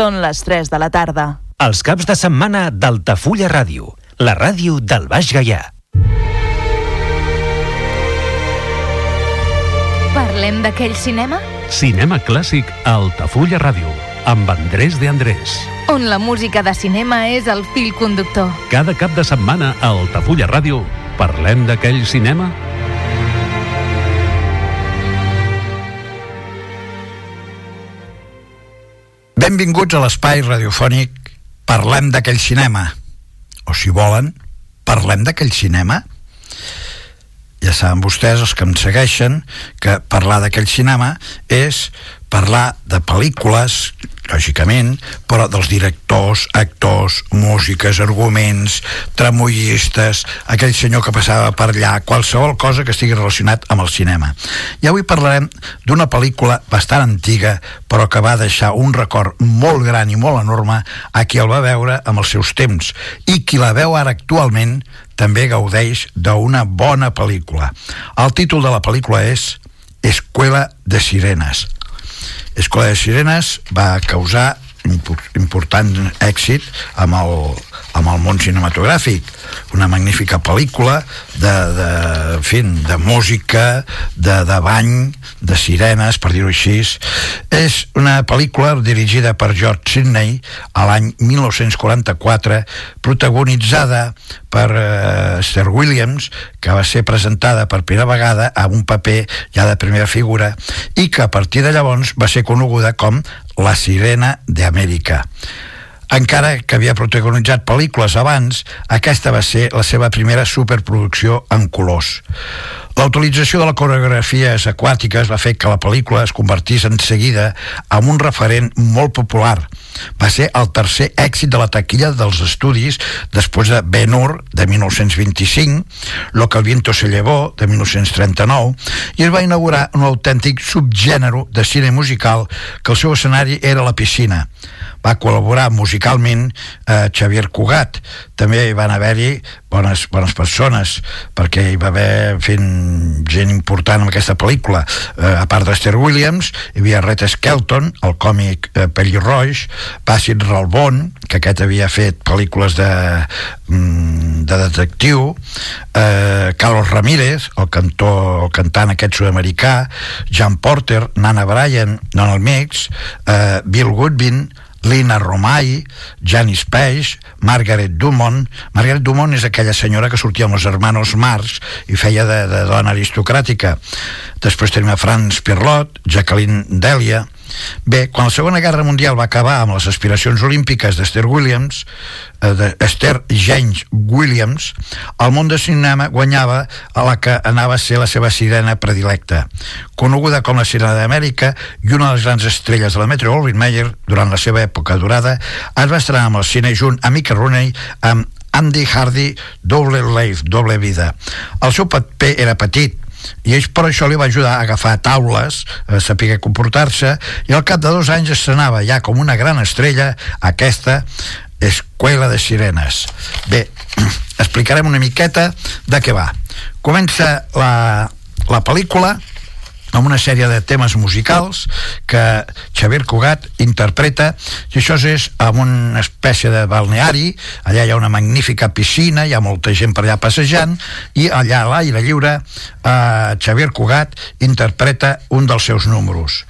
Són les 3 de la tarda. Els caps de setmana d'Altafulla Ràdio, la ràdio del Baix Gaià. Parlem d'aquell cinema? Cinema clàssic a Altafulla Ràdio, amb Andrés de Andrés. On la música de cinema és el fil conductor. Cada cap de setmana a Altafulla Ràdio, parlem d'aquell cinema? Benvinguts a l'espai radiofònic Parlem d'aquell cinema. O si volen, parlem d'aquell cinema. Ja saben vostès, els que em segueixen, que parlar d'aquell cinema és parlar de pel·lícules, lògicament, però dels directors, actors, músiques, arguments, tramullistes, aquell senyor que passava per allà, qualsevol cosa que estigui relacionat amb el cinema. I avui parlarem d'una pel·lícula bastant antiga, però que va deixar un record molt gran i molt enorme a qui el va veure amb els seus temps, i qui la veu ara actualment també gaudeix d'una bona pel·lícula. El títol de la pel·lícula és Escuela de Sirenes, Escola de Sirenes va causar important èxit amb el, amb el món cinematogràfic. Una magnífica pel·lícula de, de, en fi, de música de, de bany de sirenes, per dir-ho així. És una pel·lícula dirigida per George Sidney a l'any 1944 protagonitzada per uh, Sir Williams que va ser presentada per primera vegada amb un paper ja de primera figura i que a partir de llavors va ser coneguda com La Sirena d'Amèrica encara que havia protagonitzat pel·lícules abans, aquesta va ser la seva primera superproducció en colors. La utilització de la coreografies aquàtiques va fer que la pel·lícula es convertís en seguida en un referent molt popular. Va ser el tercer èxit de la taquilla dels estudis després de Ben Hur, de 1925, Lo que el viento se llevó, de 1939, i es va inaugurar un autèntic subgènere de cine musical que el seu escenari era la piscina va col·laborar musicalment eh, Xavier Cugat també van haver-hi bones, bones persones perquè hi va haver fent gent important en aquesta pel·lícula. Eh, a part d'Esther Williams hi havia Red Skelton, el còmic eh, Roix, Bàcid Ralbon que aquest havia fet pel·lícules de, mm, de detectiu eh, Carlos Ramírez el cantor, el cantant aquest sud-americà John Porter, Nana Bryan Donald Mix, eh, Bill Goodwin Lina Romay, Janis Peix, Margaret Dumont. Margaret Dumont és aquella senyora que sortia amb els hermanos Marx i feia de, de dona aristocràtica. Després tenim a Franz Pirlot, Jacqueline Delia, Bé, quan la Segona Guerra Mundial va acabar amb les aspiracions olímpiques d'Esther Williams, eh, d'Esther James Williams, el món de cinema guanyava a la que anava a ser la seva sirena predilecta. Coneguda com la Sirena d'Amèrica i una de les grans estrelles de la Metro Goldwyn Mayer durant la seva època durada, es va estrenar amb el cine junt a Mickey Rooney amb Andy Hardy, doble life, doble vida. El seu paper era petit, i ell per això li va ajudar a agafar taules, a saber comportar-se, i al cap de dos anys estrenava ja com una gran estrella aquesta Escuela de Sirenes. Bé, explicarem una miqueta de què va. Comença la, la pel·lícula amb una sèrie de temes musicals que Xavier Cugat interpreta i això és en una espècie de balneari. Allà hi ha una magnífica piscina hi ha molta gent per allà passejant i allà a l'aire lliure eh, Xavier Cugat interpreta un dels seus números.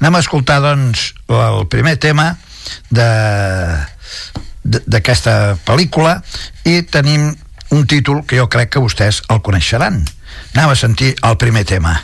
Anem a escoltar doncs el primer tema de d'aquesta pel·lícula i tenim un títol que jo crec que vostès el coneixeran. Anem a sentir el primer tema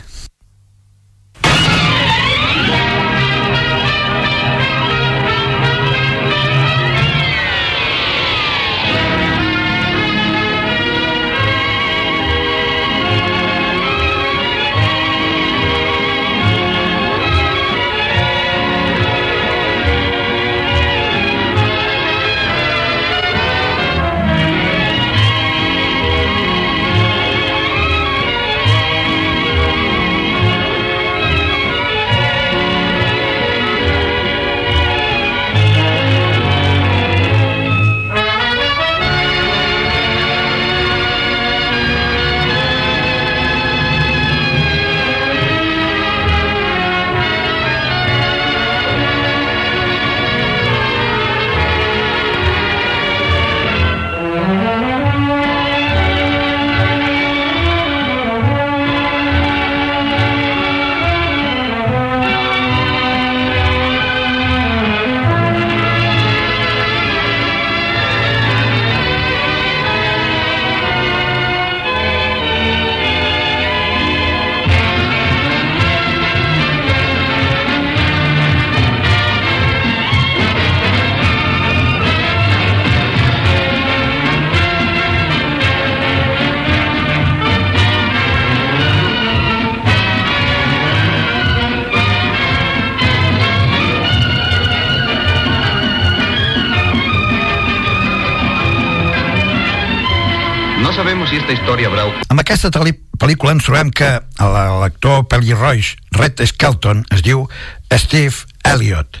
si esta historia habrá... Amb aquesta pel·lícula ens trobem que l'actor pelirroix Red Skelton es diu Steve Elliott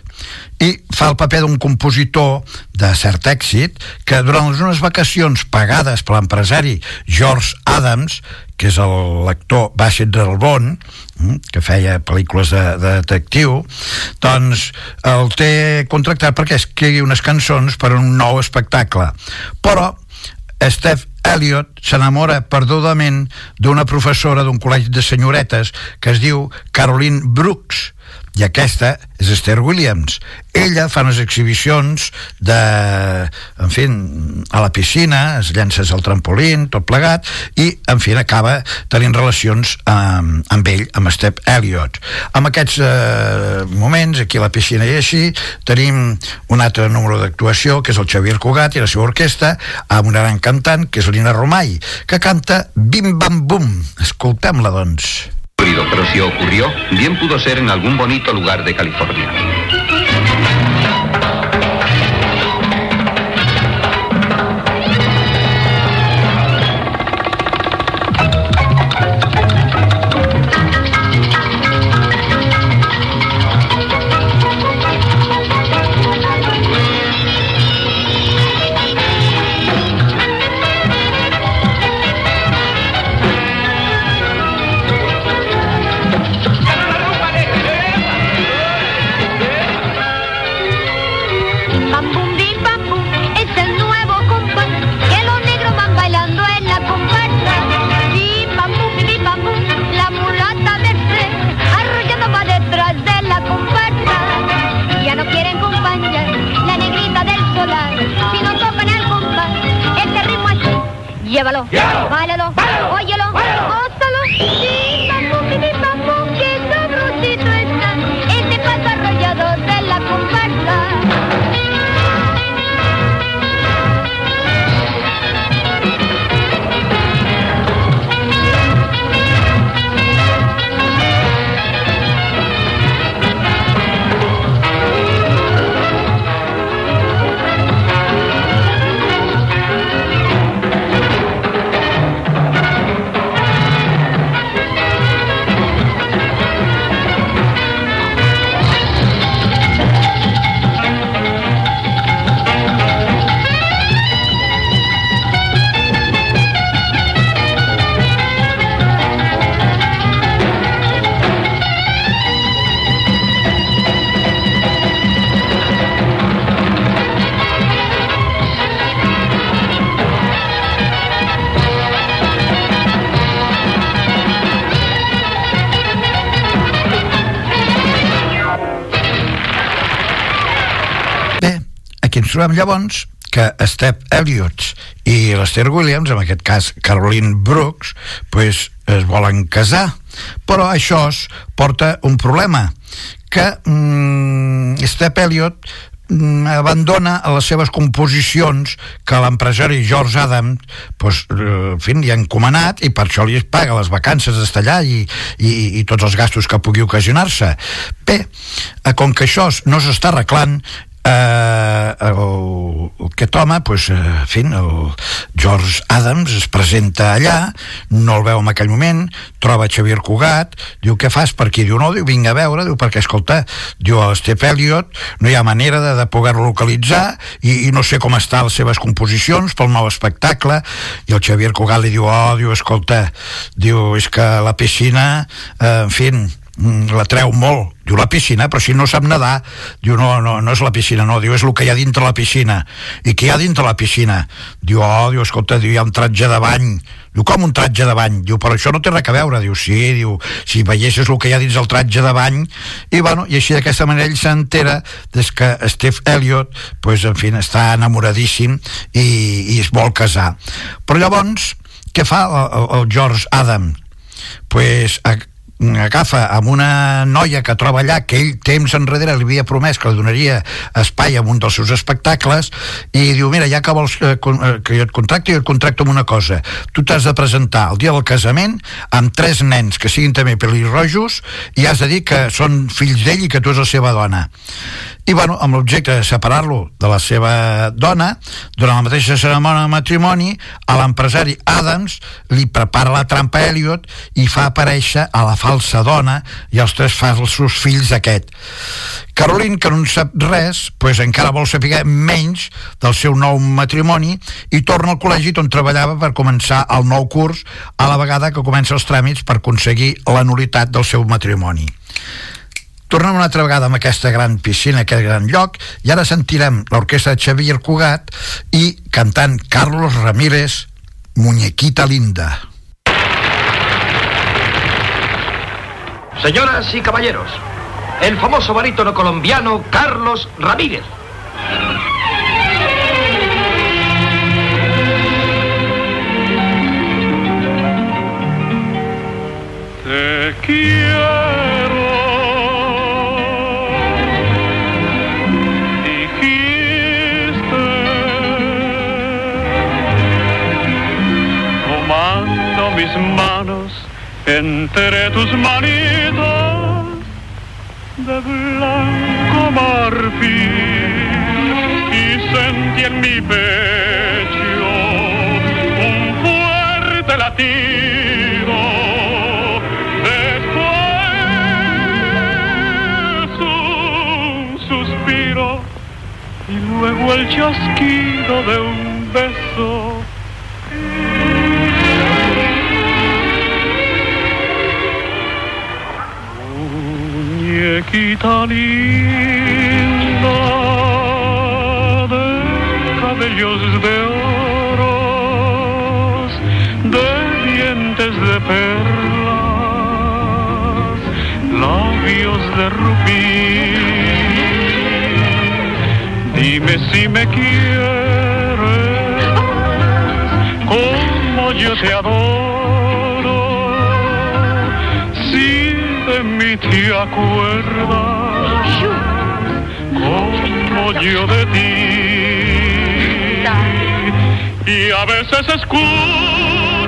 i fa el paper d'un compositor de cert èxit que durant unes vacacions pagades per l'empresari George Adams que és l'actor Bassett Delbon mm, que feia pel·lícules de, de detectiu doncs el té contractat perquè escrigui unes cançons per a un nou espectacle. Però Steph Elliot s'enamora perdudament d'una professora d'un col·legi de senyoretes que es diu Caroline Brooks i aquesta és Esther Williams. Ella fa unes exhibicions de, en fi, a la piscina es llences al trampolín, tot plegat i, en fi, acaba tenint relacions amb, amb ell, amb Step Elliot en aquests eh, moments aquí a la piscina i així tenim un altre número d'actuació que és el Xavier Cugat i la seva orquestra amb una gran cantant que és Lina Romay que canta Bim Bam Bum. Escoltem-la doncs pero si ocurrió, bien pudo ser en algún bonito lugar de California. llévalo. Trobem llavors que Step Elliott i l'Esther Williams, en aquest cas Caroline Brooks, pues, es volen casar. Però això porta un problema, que mm, Step Elliott mm, abandona les seves composicions que l'empresari George Adams eh, en fi, li ha encomanat i per això li paga les vacances d'estar allà i, i, i tots els gastos que pugui ocasionar-se bé, eh, com que això no s'està arreglant eh, el, aquest home pues, eh, en fi, el George Adams es presenta allà no el veu en aquell moment troba Xavier Cugat diu què fas per aquí? Diu no, diu vinga a veure diu perquè escolta, diu a Steve Elliott no hi ha manera de, de poder-lo localitzar i, i no sé com estan les seves composicions pel nou espectacle i el Xavier Cugat li diu oh, diu escolta diu és que la piscina eh, en fi la treu molt diu la piscina, però si no sap nedar diu no, no, no és la piscina, no, diu és el que hi ha dintre la piscina i què hi ha dintre la piscina? diu, oh, diu, escolta, diu, hi ha un tratge de bany diu, com un tratge de bany? diu, però això no té res a veure, diu, sí, diu si veiessis el que hi ha dins el tratge de bany i bueno, i així d'aquesta manera ell s'entera des que Steve Elliott pues, en fi, està enamoradíssim i, i es vol casar però llavors, què fa el, el George Adam? pues, agafa amb una noia que troba allà que ell temps enrere li havia promès que li donaria espai en un dels seus espectacles i diu, mira, ja que vols que, que jo et contracti, jo et contracto amb una cosa. Tu t'has de presentar el dia del casament amb tres nens que siguin també pelirrojos i has de dir que són fills d'ell i que tu és la seva dona i bueno, amb l'objecte de separar-lo de la seva dona durant la mateixa cerimònia de matrimoni a l'empresari Adams li prepara la trampa Elliot i fa aparèixer a la falsa dona i els tres falsos fills d'aquest Caroline, que no en sap res, pues encara vol saber menys del seu nou matrimoni i torna al col·legi on treballava per començar el nou curs a la vegada que comença els tràmits per aconseguir la nulitat del seu matrimoni. Tornem una altra vegada amb aquesta gran piscina, aquest gran lloc, i ara sentirem l'orquestra de Xavier Cugat i cantant Carlos Ramírez, Muñequita Linda. Señoras y caballeros, el famoso barítono colombiano Carlos Ramírez. Entre tus manitos de blanco marfil y sentí en mi pecho un fuerte latido. Después un suspiro y luego el chasquido de un beso. Muñequita linda de cabellos de oro, de dientes de perlas, labios de rubí. Dime si me quieres, como yo te adoro. Te acuerdas, como yo de ti. Y a veces escuchas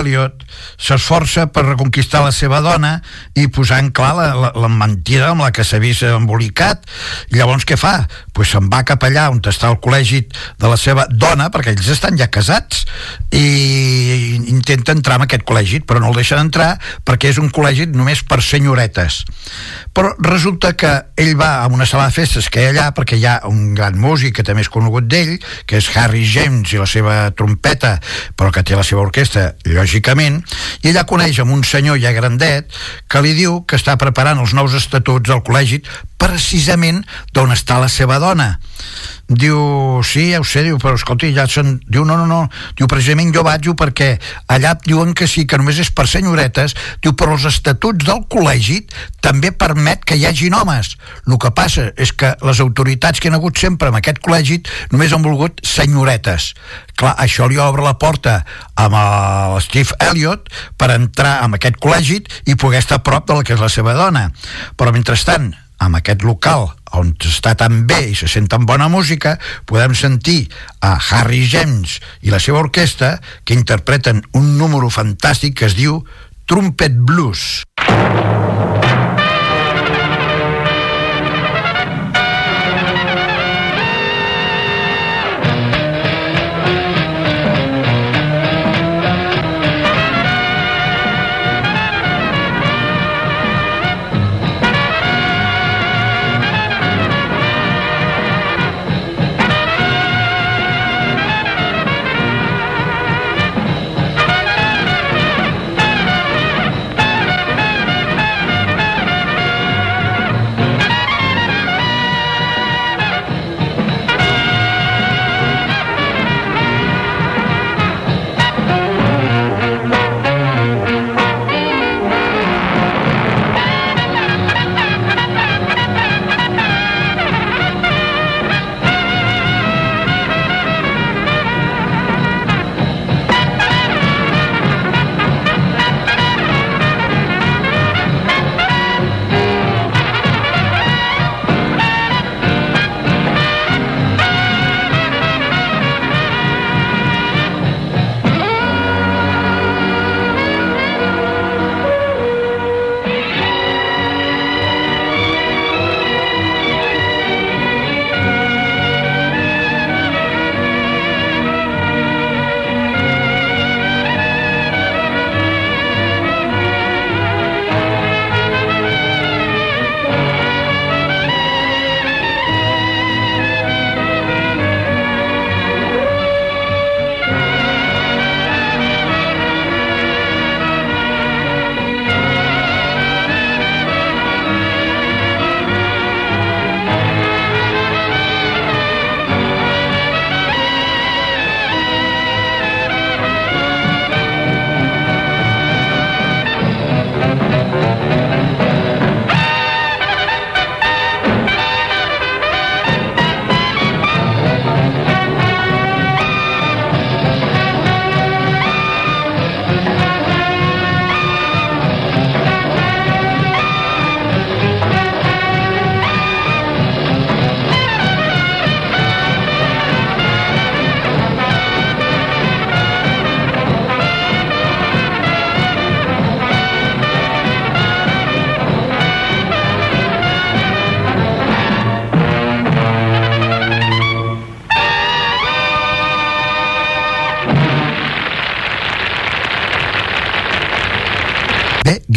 Elliot s'esforça per reconquistar la seva dona i posar en clar la, la, la mentida amb la que s'ha vist embolicat. I llavors què fa? Pues se'n va cap allà on està el col·legi de la seva dona, perquè ells estan ja casats, i intenta entrar en aquest col·legi, però no el deixen entrar perquè és un col·legi només per senyoretes. Però resulta que ell va a una sala de festes que hi ha allà perquè hi ha un gran músic que també és conegut d'ell, que és Harry James i la seva trompeta, però que té la seva orquestra, lògicament, i ella coneix amb un senyor ja grandet que li diu que està preparant els nous estatuts del col·legi precisament d'on està la seva dona diu, sí, ja ho sé, diu, però escolta, ja són... Diu, no, no, no, diu, precisament jo vaig perquè allà diuen que sí, que només és per senyoretes, diu, però els estatuts del col·legi també permet que hi hagin homes. El que passa és que les autoritats que han hagut sempre en aquest col·legi només han volgut senyoretes. Clar, això li obre la porta amb el Steve Elliot per entrar en aquest col·legi i poder estar a prop de la que és la seva dona. Però mentrestant, amb aquest local on està tan bé i se sent tan bona música, podem sentir a Harry James i la seva orquestra que interpreten un número fantàstic que es diu Trumpet Blues. Bé,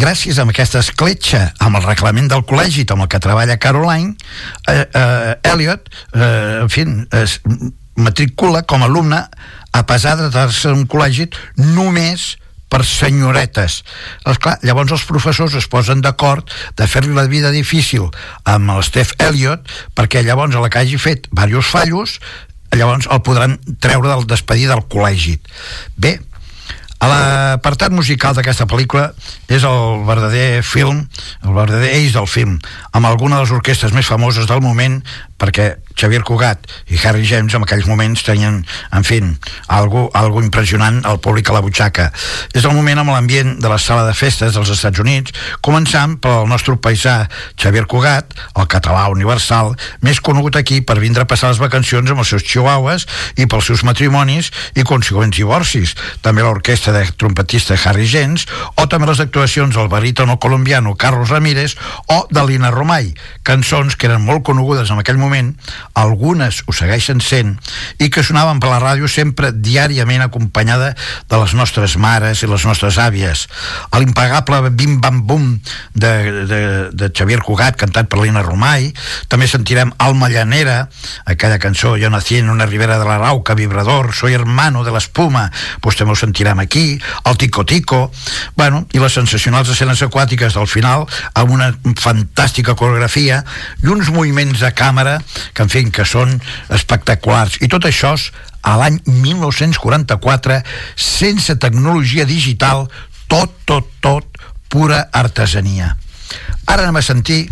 gràcies a aquesta escletxa, amb el reglament del col·legi, amb el que treballa Caroline, eh, eh, Elliot, eh, en fi, es matricula com a alumne a pesar de tractar-se d'un col·legi només per senyoretes. Esclar, llavors els professors es posen d'acord de fer-li la vida difícil amb el Steph Elliot perquè llavors a la que hagi fet diversos fallos llavors el podran treure del despedir del col·legi. Bé, l'apartat musical d'aquesta pel·lícula és el verdader film, el verdader eix del film, amb alguna de les orquestres més famoses del moment, perquè Xavier Cugat i Harry James en aquells moments tenien, en fi, algo, algo impressionant al públic a la butxaca. És el moment amb l'ambient de la sala de festes dels Estats Units, començant pel nostre paisà Xavier Cugat, el català universal, més conegut aquí per vindre a passar les vacancions amb els seus chihuahuas i pels seus matrimonis i consegüents divorcis. També l'orquestra de trompetista Harry James, o també les actuacions del barítono colombiano Carlos Ramírez o de Lina Romay, cançons que eren molt conegudes en aquell moment algunes ho segueixen sent i que sonaven per la ràdio sempre diàriament acompanyada de les nostres mares i les nostres àvies. L'impagable Bim Bam Bum de, de, de Xavier Cugat cantat per Lina Romay també sentirem Alma Llanera aquella cançó Jo nací en una ribera de la Rauca Vibrador, soy hermano de l'espuma pues també ho sentirem aquí el Tico Tico bueno, i les sensacionals escenes aquàtiques del final amb una fantàstica coreografia i uns moviments de càmera que en fi, que són espectaculars. I tot això a l'any 1944 sense tecnologia digital tot, tot, tot pura artesania. Ara anem a sentir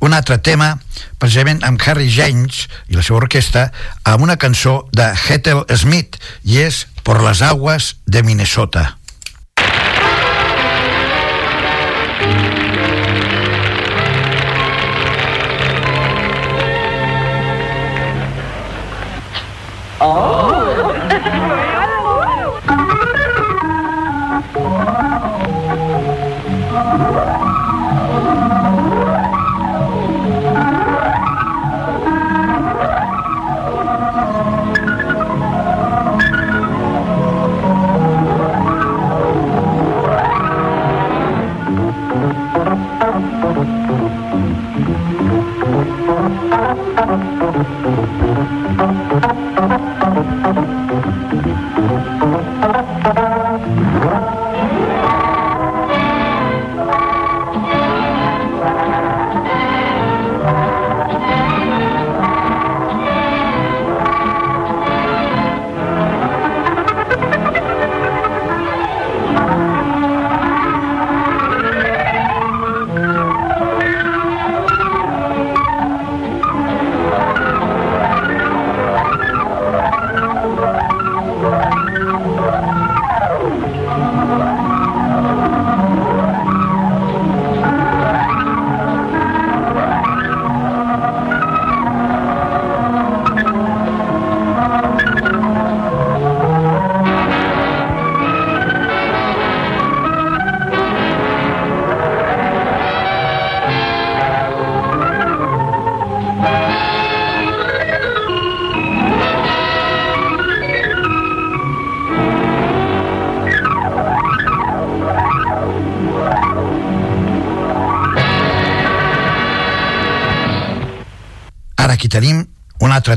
un altre tema precisament amb Harry James i la seva orquestra amb una cançó de Ethel Smith i és Por las aguas de Minnesota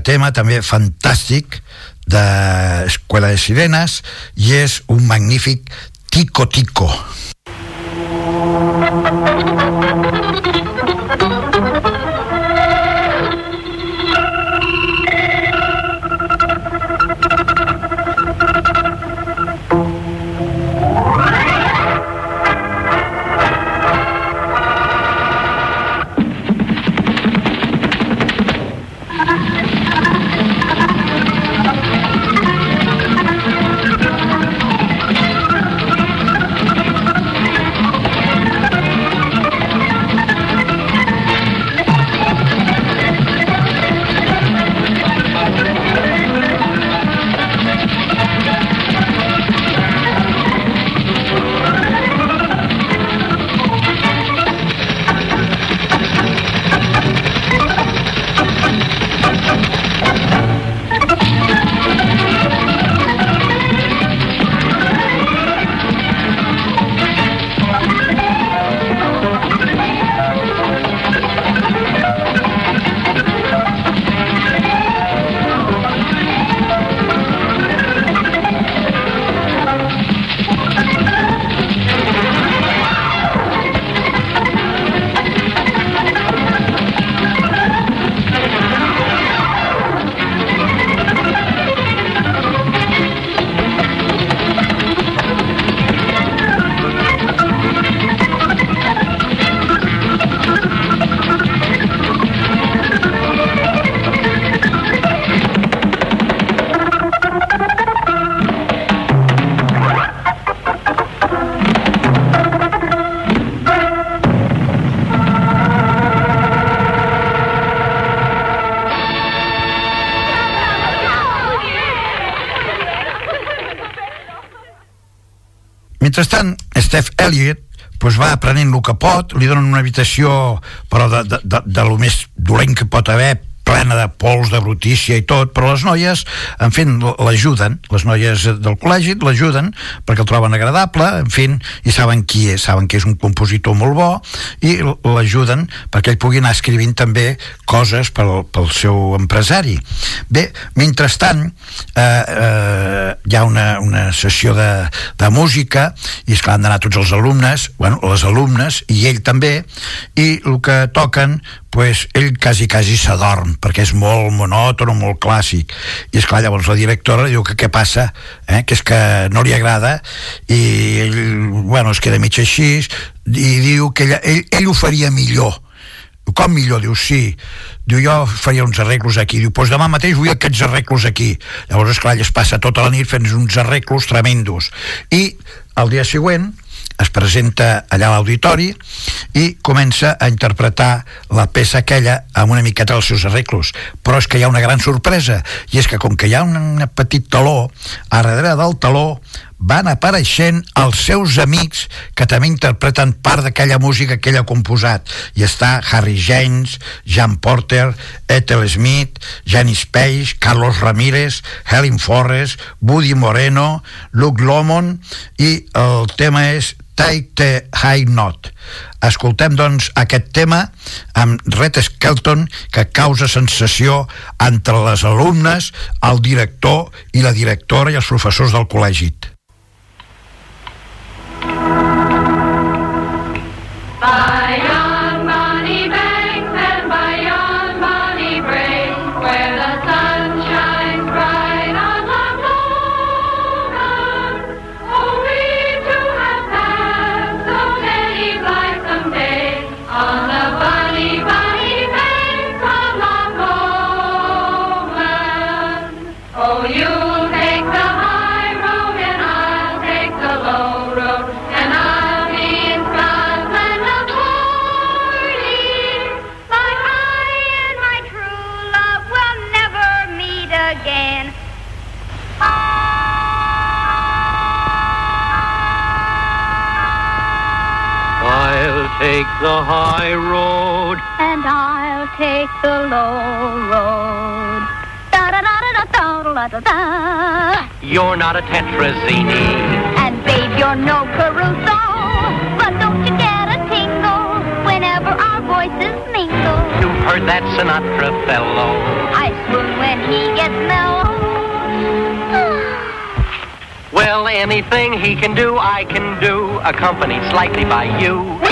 Tema també fantàstic d'Escuela de Sirenes i és un magnífic Tico Tico. Mentrestant, Steph Elliott pues va aprenent el que pot, li donen una habitació però de, de, de, de lo més dolent que pot haver plena de pols, de brutícia i tot, però les noies, en fi, l'ajuden, les noies del col·legi l'ajuden perquè el troben agradable, en fi, i saben qui és, saben que és un compositor molt bo, i l'ajuden perquè ell pugui anar escrivint també coses pel, pel seu empresari. Bé, mentrestant, eh, eh, hi ha una, una sessió de, de música, i és clar, han d'anar tots els alumnes, bueno, les alumnes, i ell també, i el que toquen pues, ell quasi, quasi s'adorm, perquè és molt monòton, molt clàssic. I és clar, llavors la directora diu que què passa, eh? que és que no li agrada, i ell, bueno, es queda mig així, i diu que ell, ell, ell ho faria millor. Com millor? Diu, sí. Diu, jo faria uns arreglos aquí. Diu, doncs demà mateix vull aquests arreglos aquí. Llavors, esclar, ell es passa tota la nit fent uns arreglos tremendos. I el dia següent, es presenta allà a l'auditori i comença a interpretar la peça aquella amb una miqueta dels seus arreglos. Però és que hi ha una gran sorpresa i és que com que hi ha un, petit taló a darrere del taló van apareixent els seus amics que també interpreten part d'aquella música que ell ha composat. I està Harry James, Jan Porter Ethel Smith, Janis Page Carlos Ramírez, Helen Forrest Woody Moreno, Luke Lomond i el tema és Take the High Note. Escoltem, doncs, aquest tema amb Red Skelton que causa sensació entre les alumnes, el director i la directora i els professors del col·legi. By the high road, and I'll take the low road. Da da da da da da da da. You're not a Tetrazzini, and babe, you're no Caruso. But don't you get a tingle whenever our voices mingle. You've heard that Sinatra fellow. I swoon when he gets mellow. Well, anything he can do, I can do, accompanied slightly by you.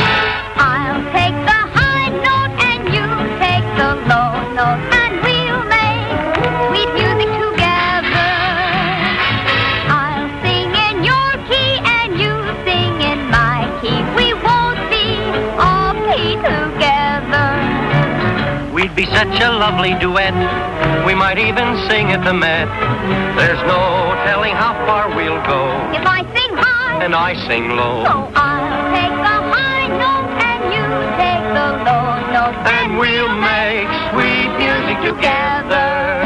Such a lovely duet. We might even sing at the Met. There's no telling how far we'll go. If I sing high, And I sing low. so I'll take the high note and you take the low note And we'll make sweet music together.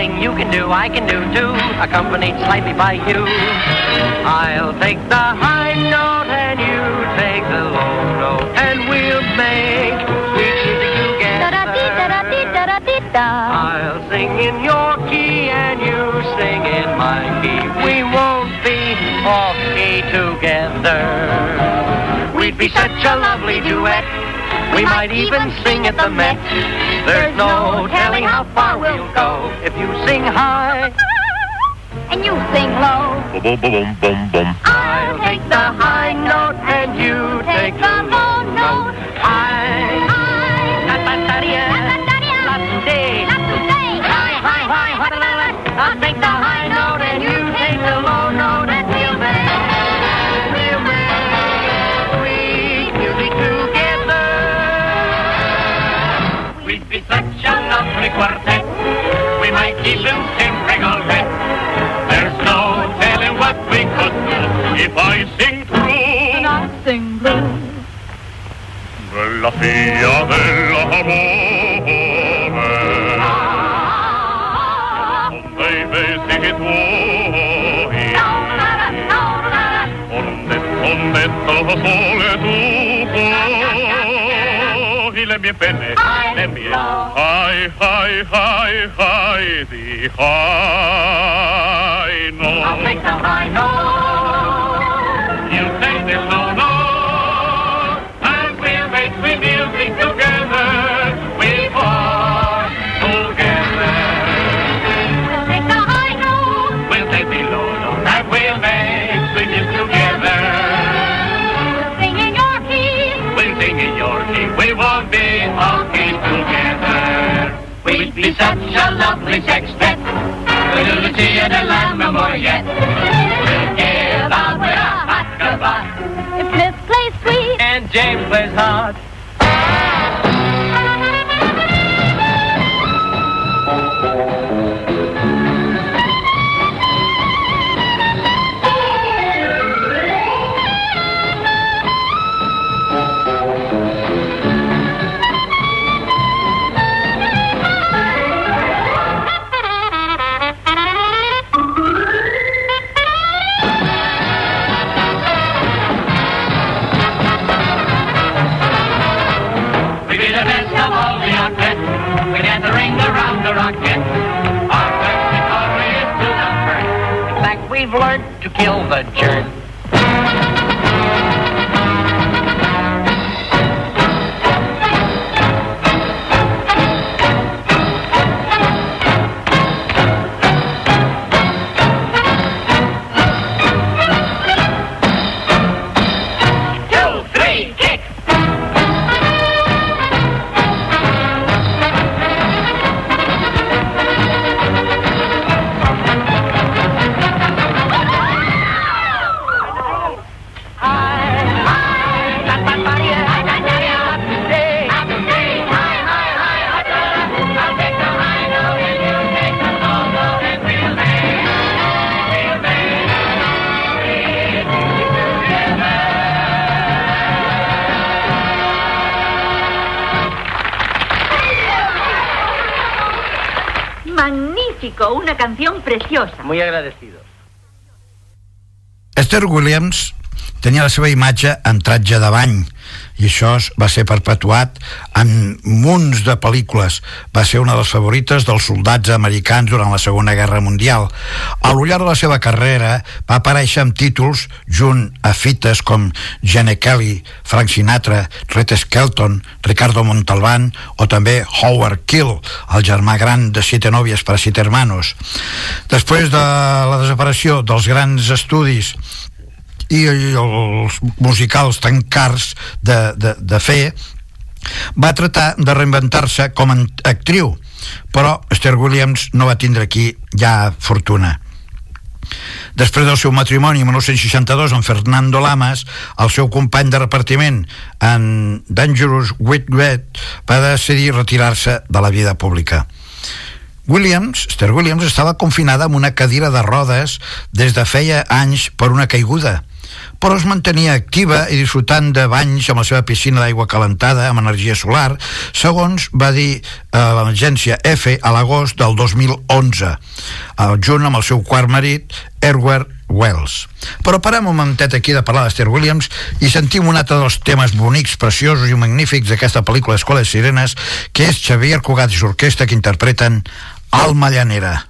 Anything you can do, I can do too, accompanied slightly by you. I'll take the high note and you take the low note, and we'll make sweet music together. da-da-dee, da-da-dee, da. I'll sing in your key and you sing in my key. We won't be off key together. We'd be such a lovely duet. We might even sing at the Met. There's no telling how far we'll go if you sing high. And you sing low. Boom, boom, boom, boom, boom. I'll take the high note and you take the low note. I. quartet. We might even sing Rigolette. There's no telling what we could do if I sing And true. I'll sing blue. Della figlia dell'amore. Dei vestiti tuoi. Onde, onde sole tu Hi, hi, ne mnie. Haj, haj, haj, haj, di hajno. Hajno. Key. We'll sing in your key. We won't be all keys together. We'd be such a lovely sextet. We'll do Lucia de la Memoriette. We'll give out with a hot goodbye. If Smith plays sweet. And James plays hard. Kill una canción preciosa. Muy agradecido. Esther Williams tenia la seva imatge en tratge de bany i això va ser perpetuat en munts de pel·lícules. Va ser una de les favorites dels soldats americans durant la Segona Guerra Mundial. A l'ullar de la seva carrera va aparèixer amb títols junt a fites com Gene Kelly, Frank Sinatra, Red Skelton, Ricardo Montalbán o també Howard Keel, el germà gran de Siete nòvies per a Siete hermanos. Després de la desaparició dels grans estudis i els musicals tan cars de, de, de fer va tratar de reinventar-se com a actriu però Esther Williams no va tindre aquí ja fortuna Després del seu matrimoni en 1962 amb Fernando Lamas, el seu company de repartiment en Dangerous Witwet va decidir retirar-se de la vida pública. Williams, Esther Williams, estava confinada amb una cadira de rodes des de feia anys per una caiguda però es mantenia activa i disfrutant de banys amb la seva piscina d'aigua calentada amb energia solar, segons va dir a l'agència F a l'agost del 2011, el junt amb el seu quart marit, Edward Wells. Però parem un momentet aquí de parlar d'Esther Williams i sentim un altre dels temes bonics, preciosos i magnífics d'aquesta pel·lícula Escola de Sirenes, que és Xavier Cugat i l'orquestra que interpreten Alma Llanera.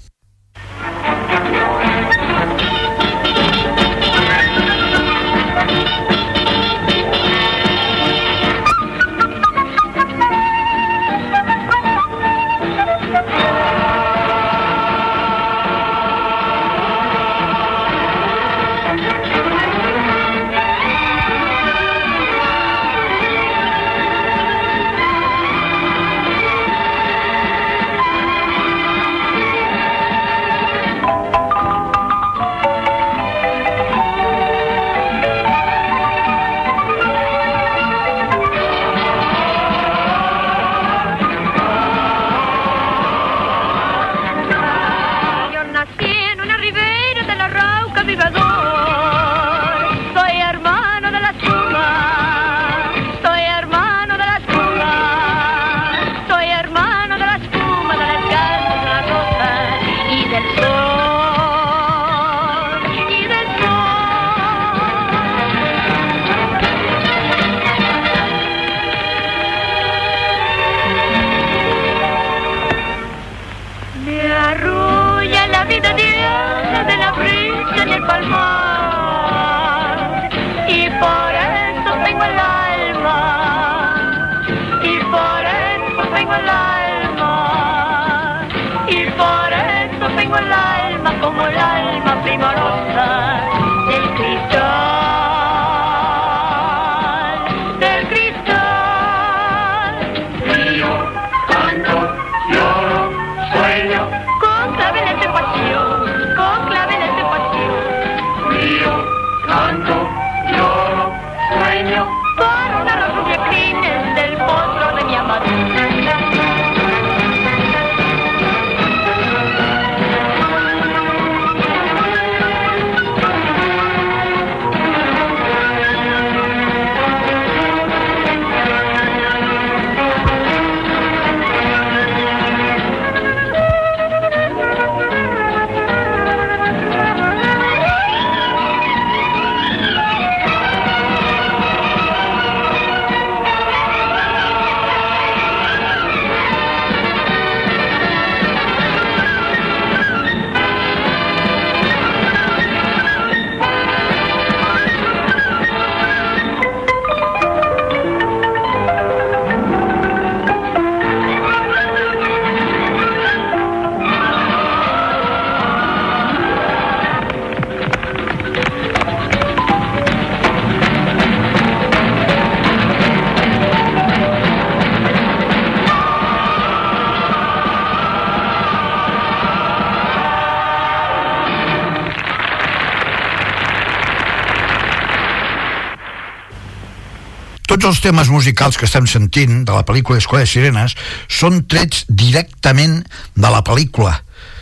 Els temes musicals que estem sentint de la pel·lícula Escola de Sirenes són trets directament de la pel·lícula.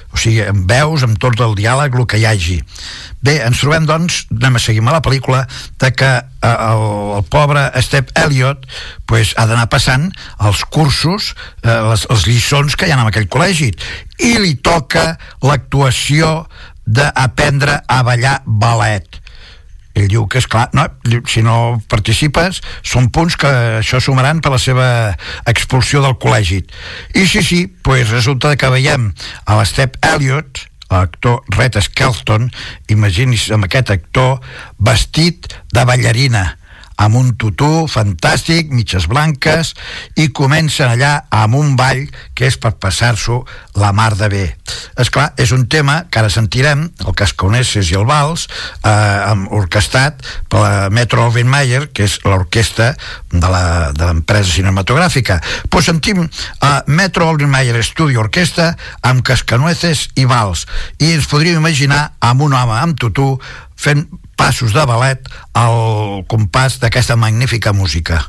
O sigui, amb veus, amb tot el diàleg, el que hi hagi. Bé, ens trobem, doncs, anem a seguir amb la pel·lícula, de que eh, el, el pobre Step Elliot pues, ha d'anar passant els cursos, eh, les, les lliçons que hi ha en aquell col·legi, i li toca l'actuació d'aprendre a ballar ballet ell diu que és clar, no, si no participes són punts que això sumaran per la seva expulsió del col·legi. I sí, sí, pues resulta que veiem a l'Step Elliot l'actor Rhett Skelton imagini's amb aquest actor vestit de ballarina amb un tutú fantàstic, mitges blanques, i comencen allà amb un ball que és per passar-s'ho la mar de bé. És clar, és un tema que ara sentirem, el Casconeses i el Vals, eh, orquestat per la Metro Alvin Mayer, que és l'orquestra de l'empresa cinematogràfica. Pues sentim a Metro Alvin Mayer Studio Orquestra amb Cascanueces i Vals, i ens podríem imaginar amb un home amb tutú fent passos de ballet al compàs d'aquesta magnífica música.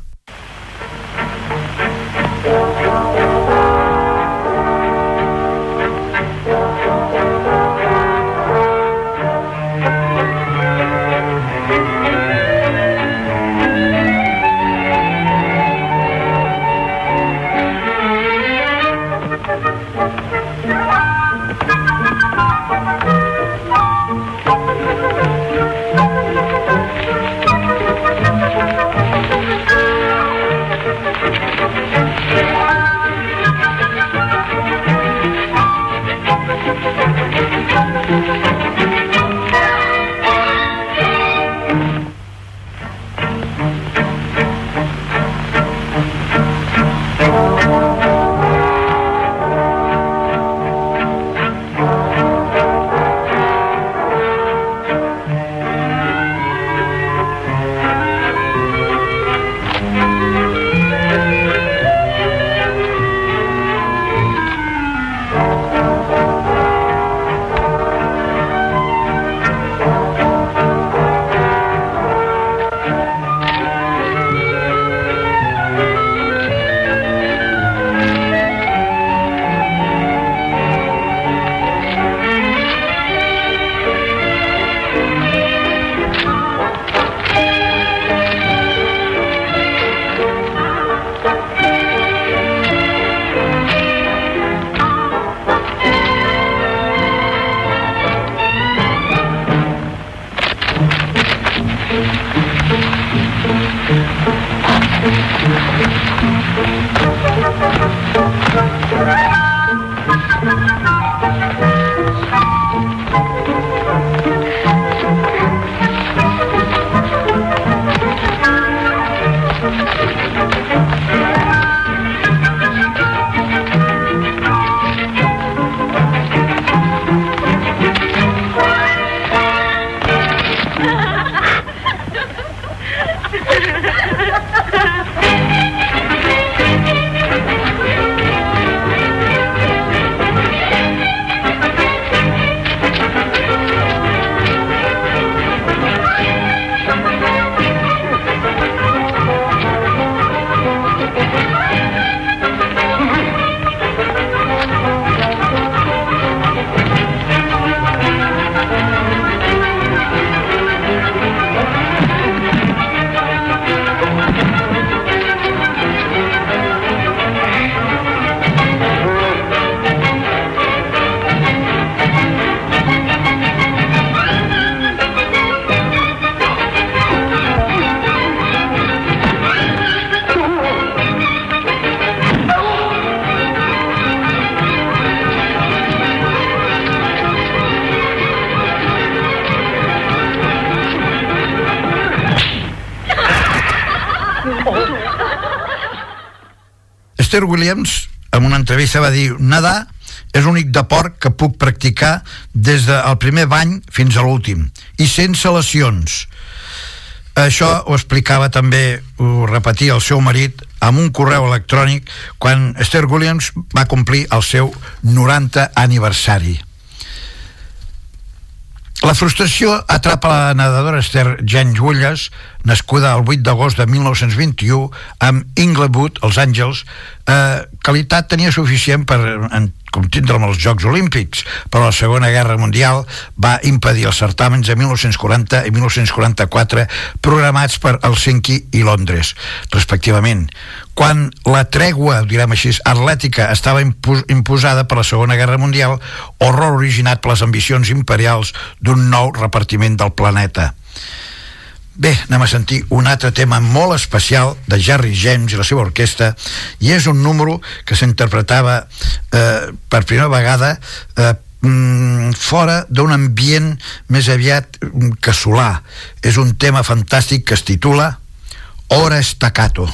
Esther Williams, en una entrevista, va dir nedar és l'únic deport que puc practicar des del primer bany fins a l'últim i sense lesions. Això ho explicava també ho repetia el seu marit amb un correu electrònic quan Esther Williams va complir el seu 90 aniversari La frustració atrapa la nedadora Esther Jane Wulles, nascuda el 8 d'agost de 1921 amb Inglewood, els Àngels, eh, qualitat tenia suficient per en, amb els Jocs Olímpics, però la Segona Guerra Mundial va impedir els certàmens de 1940 i 1944 programats per Helsinki i Londres, respectivament. Quan la tregua, direm així, atlètica estava impos imposada per la Segona Guerra Mundial, horror originat per les ambicions imperials d'un nou repartiment del planeta. Bé, anem a sentir un altre tema molt especial de Jerry James i la seva orquestra i és un número que s'interpretava eh, per primera vegada eh, mm, fora d'un ambient més aviat mm, casolà. És un tema fantàstic que es titula Ora Staccato.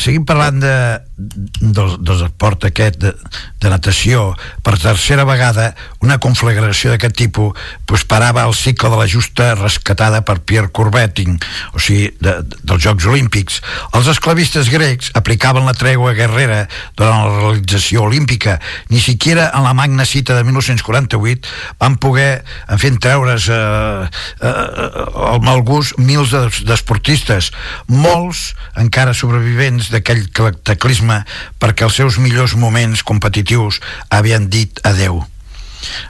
Seguim parlant de, del, del esport aquest de, de natació per tercera vegada una conflagració d'aquest tipus pues, parava el cicle de la justa rescatada per Pierre Coubertin o sigui, de, de, dels Jocs Olímpics. Els esclavistes grecs aplicaven la tregua guerrera durant la realització olímpica. Ni siquiera en la magna cita de 1948 van poder en fer treure's eh, eh, el mal gust mils d'esportistes. Molts encara sobrevivents d'aquell cataclisme perquè els seus millors moments competitius havien dit adeu.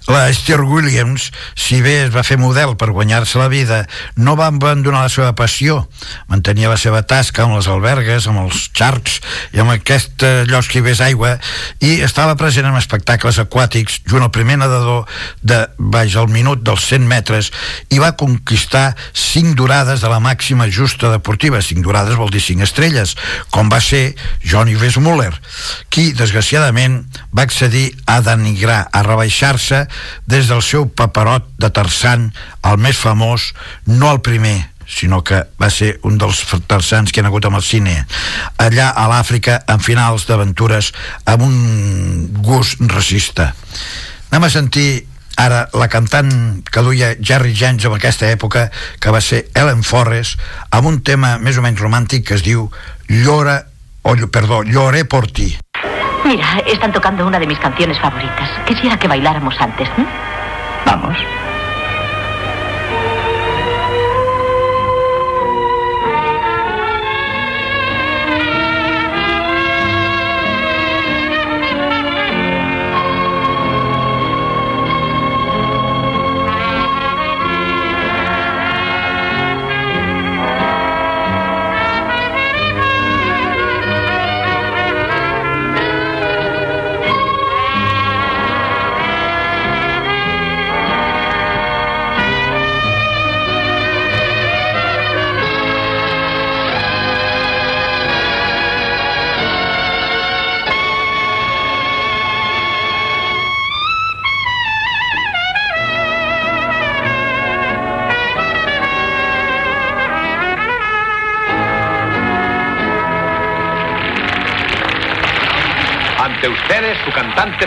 La Esther Williams, si bé es va fer model per guanyar-se la vida, no va abandonar la seva passió. Mantenia la seva tasca amb les albergues, amb els xarcs i amb aquest llocs que hi ves aigua i estava present en espectacles aquàtics junt al primer nedador de baix al minut dels 100 metres i va conquistar 5 durades de la màxima justa deportiva. 5 durades vol dir 5 estrelles, com va ser Johnny Weissmuller, qui, desgraciadament, va accedir a denigrar, a rebaixar-se des del seu paperot de Tarzan, el més famós, no el primer, sinó que va ser un dels tarzans que han hagut amb el cine. Allà a l'Àfrica en finals d'aventures amb un gust racista. Anem a sentir ara la cantant que duia Jerry James en aquesta època que va ser Ellen Forrest amb un tema més o menys romàntic que es diu Llora o, perdó, Lloré por ti Mira, están tocando una de mis canciones favoritas. Quisiera que bailáramos antes. ¿eh? Vamos.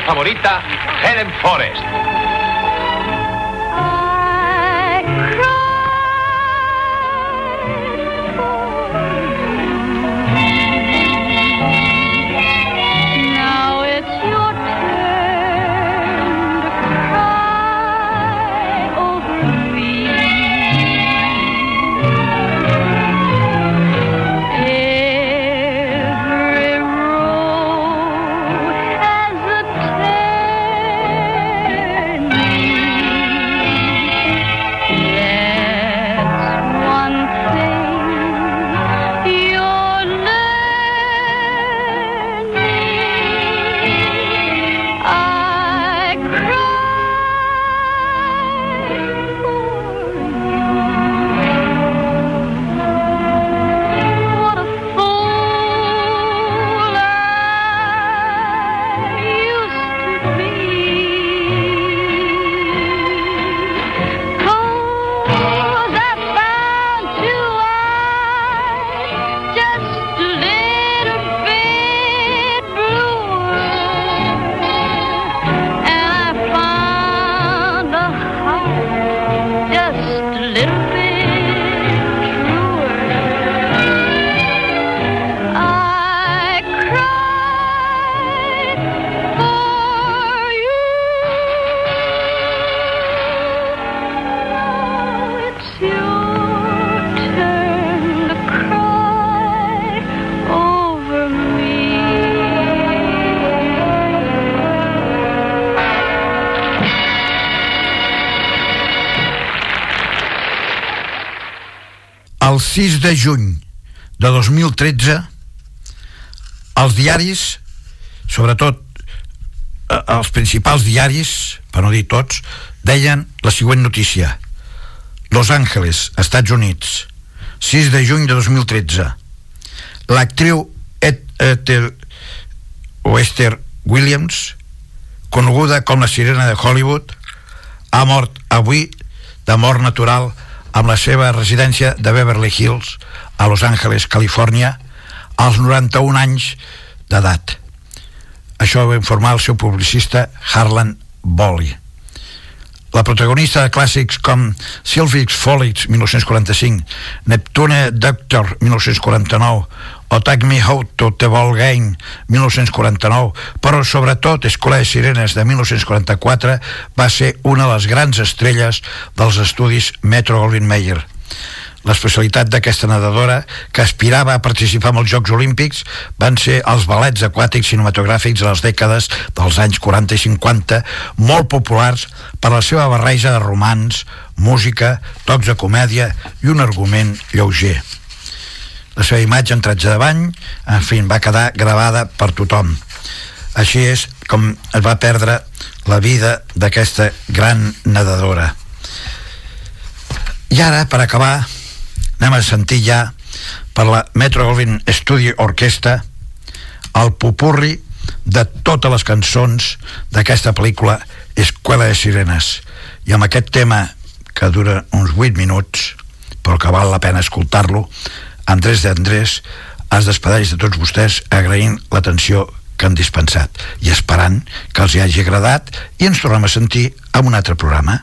Favorita, Helen Forrest. Juny de 2013, els diaris, sobretot eh, els principals diaris, per no dir tots, deien la següent notícia. Los Angeles, Estats Units, 6 de juny de 2013. L'actriu Et Ethel o Esther Williams, coneguda com la sirena de Hollywood, ha mort avui de mort natural amb la seva residència de Beverly Hills a Los Angeles, Califòrnia als 91 anys d'edat. Això va informar el seu publicista Harlan Bolly la protagonista de clàssics com Sylvie's Follies 1945 Neptune Doctor 1949 o Take Me Out to the Ball Game 1949 però sobretot Escola de Sirenes de 1944 va ser una de les grans estrelles dels estudis Metro Goldwyn Mayer L'especialitat d'aquesta nedadora, que aspirava a participar en els Jocs Olímpics, van ser els balets aquàtics cinematogràfics de les dècades dels anys 40 i 50, molt populars per la seva barreja de romans, música, tocs de comèdia i un argument lleuger. La seva imatge en tratge de bany, en fi, va quedar gravada per tothom. Així és com es va perdre la vida d'aquesta gran nedadora. I ara, per acabar, anem a sentir ja per la Metro Goldwyn Studio Orquestra el popurri de totes les cançons d'aquesta pel·lícula Escuela de Sirenes i amb aquest tema que dura uns 8 minuts però que val la pena escoltar-lo Andrés de Andrés es despedeix de tots vostès agraint l'atenció que han dispensat i esperant que els hi hagi agradat i ens tornem a sentir en un altre programa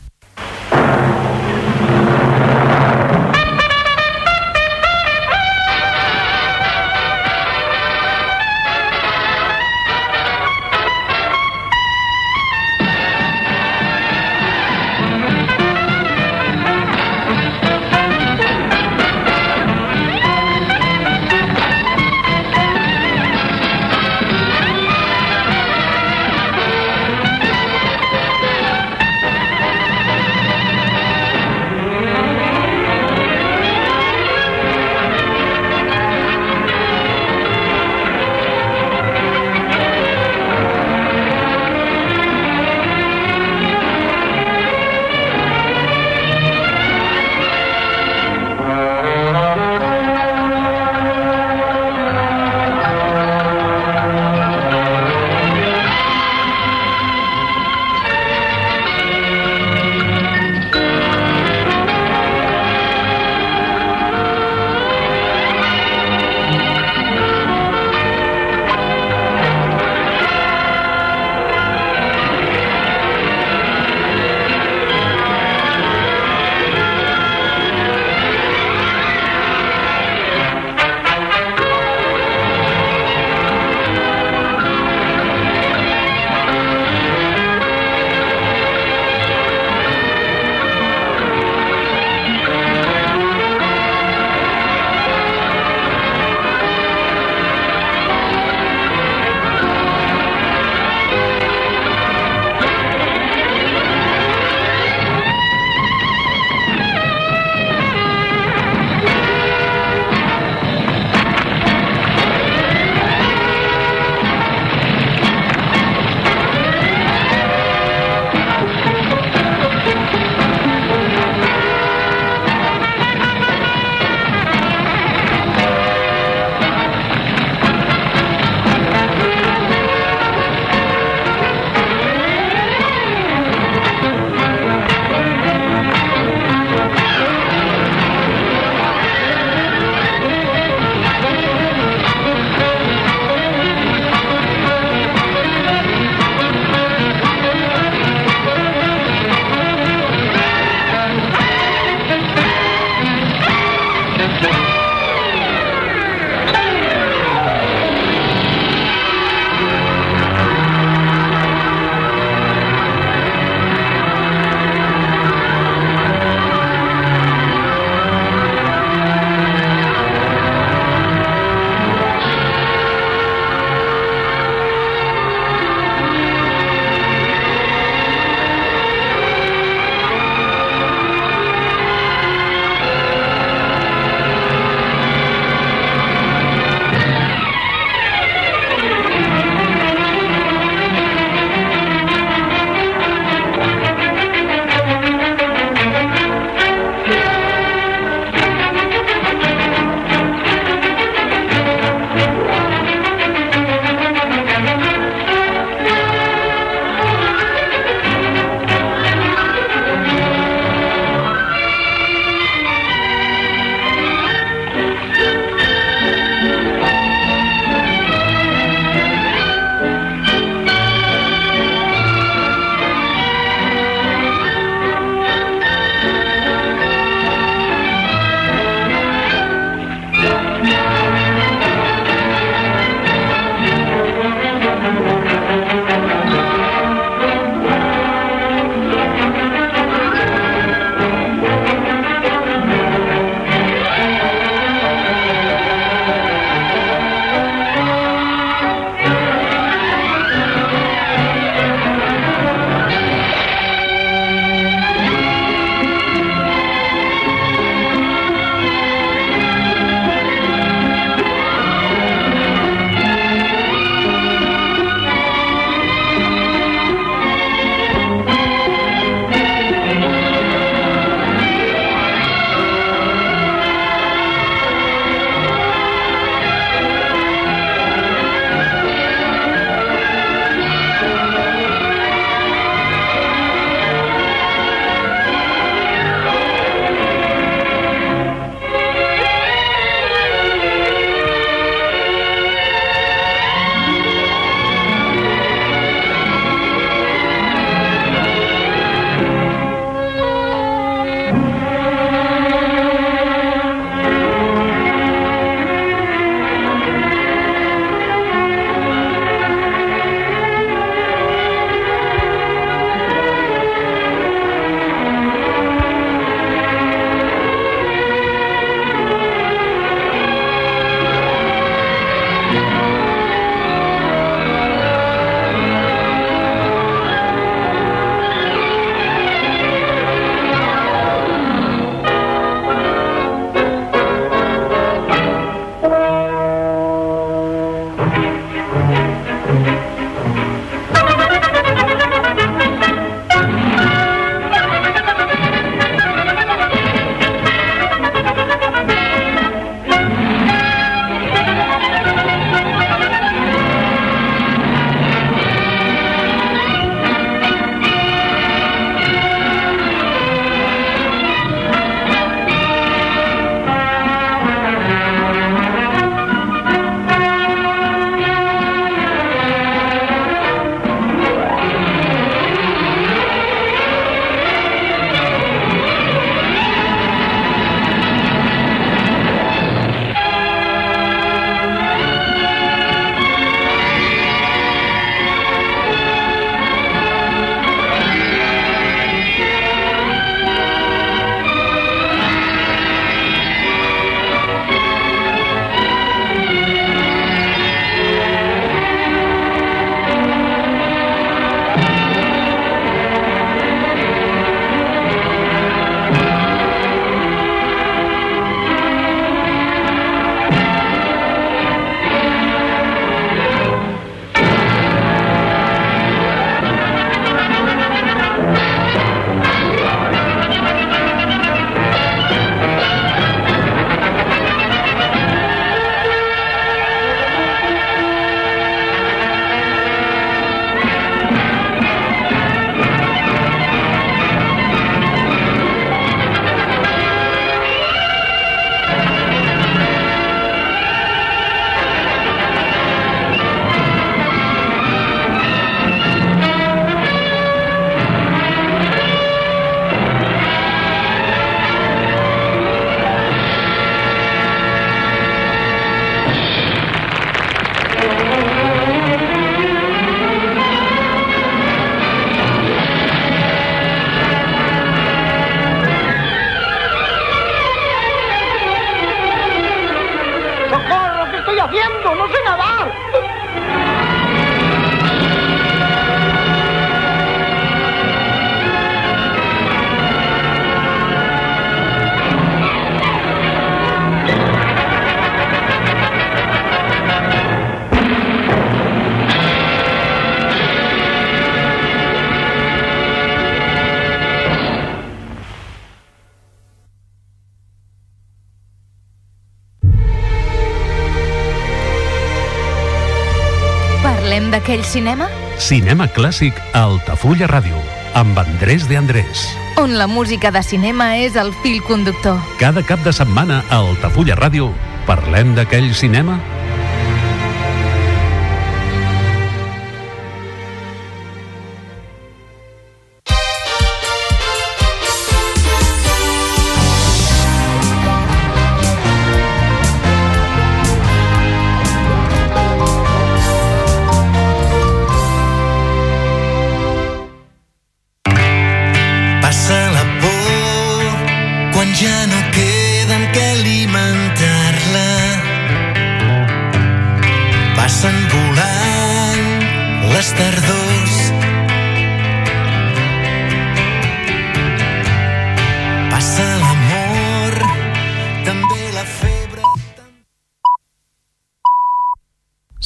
D'aquell cinema? Cinema clàssic a Altafulla Ràdio, amb Andrés de Andrés. On la música de cinema és el fil conductor. Cada cap de setmana a Altafulla Ràdio parlem d'aquell cinema?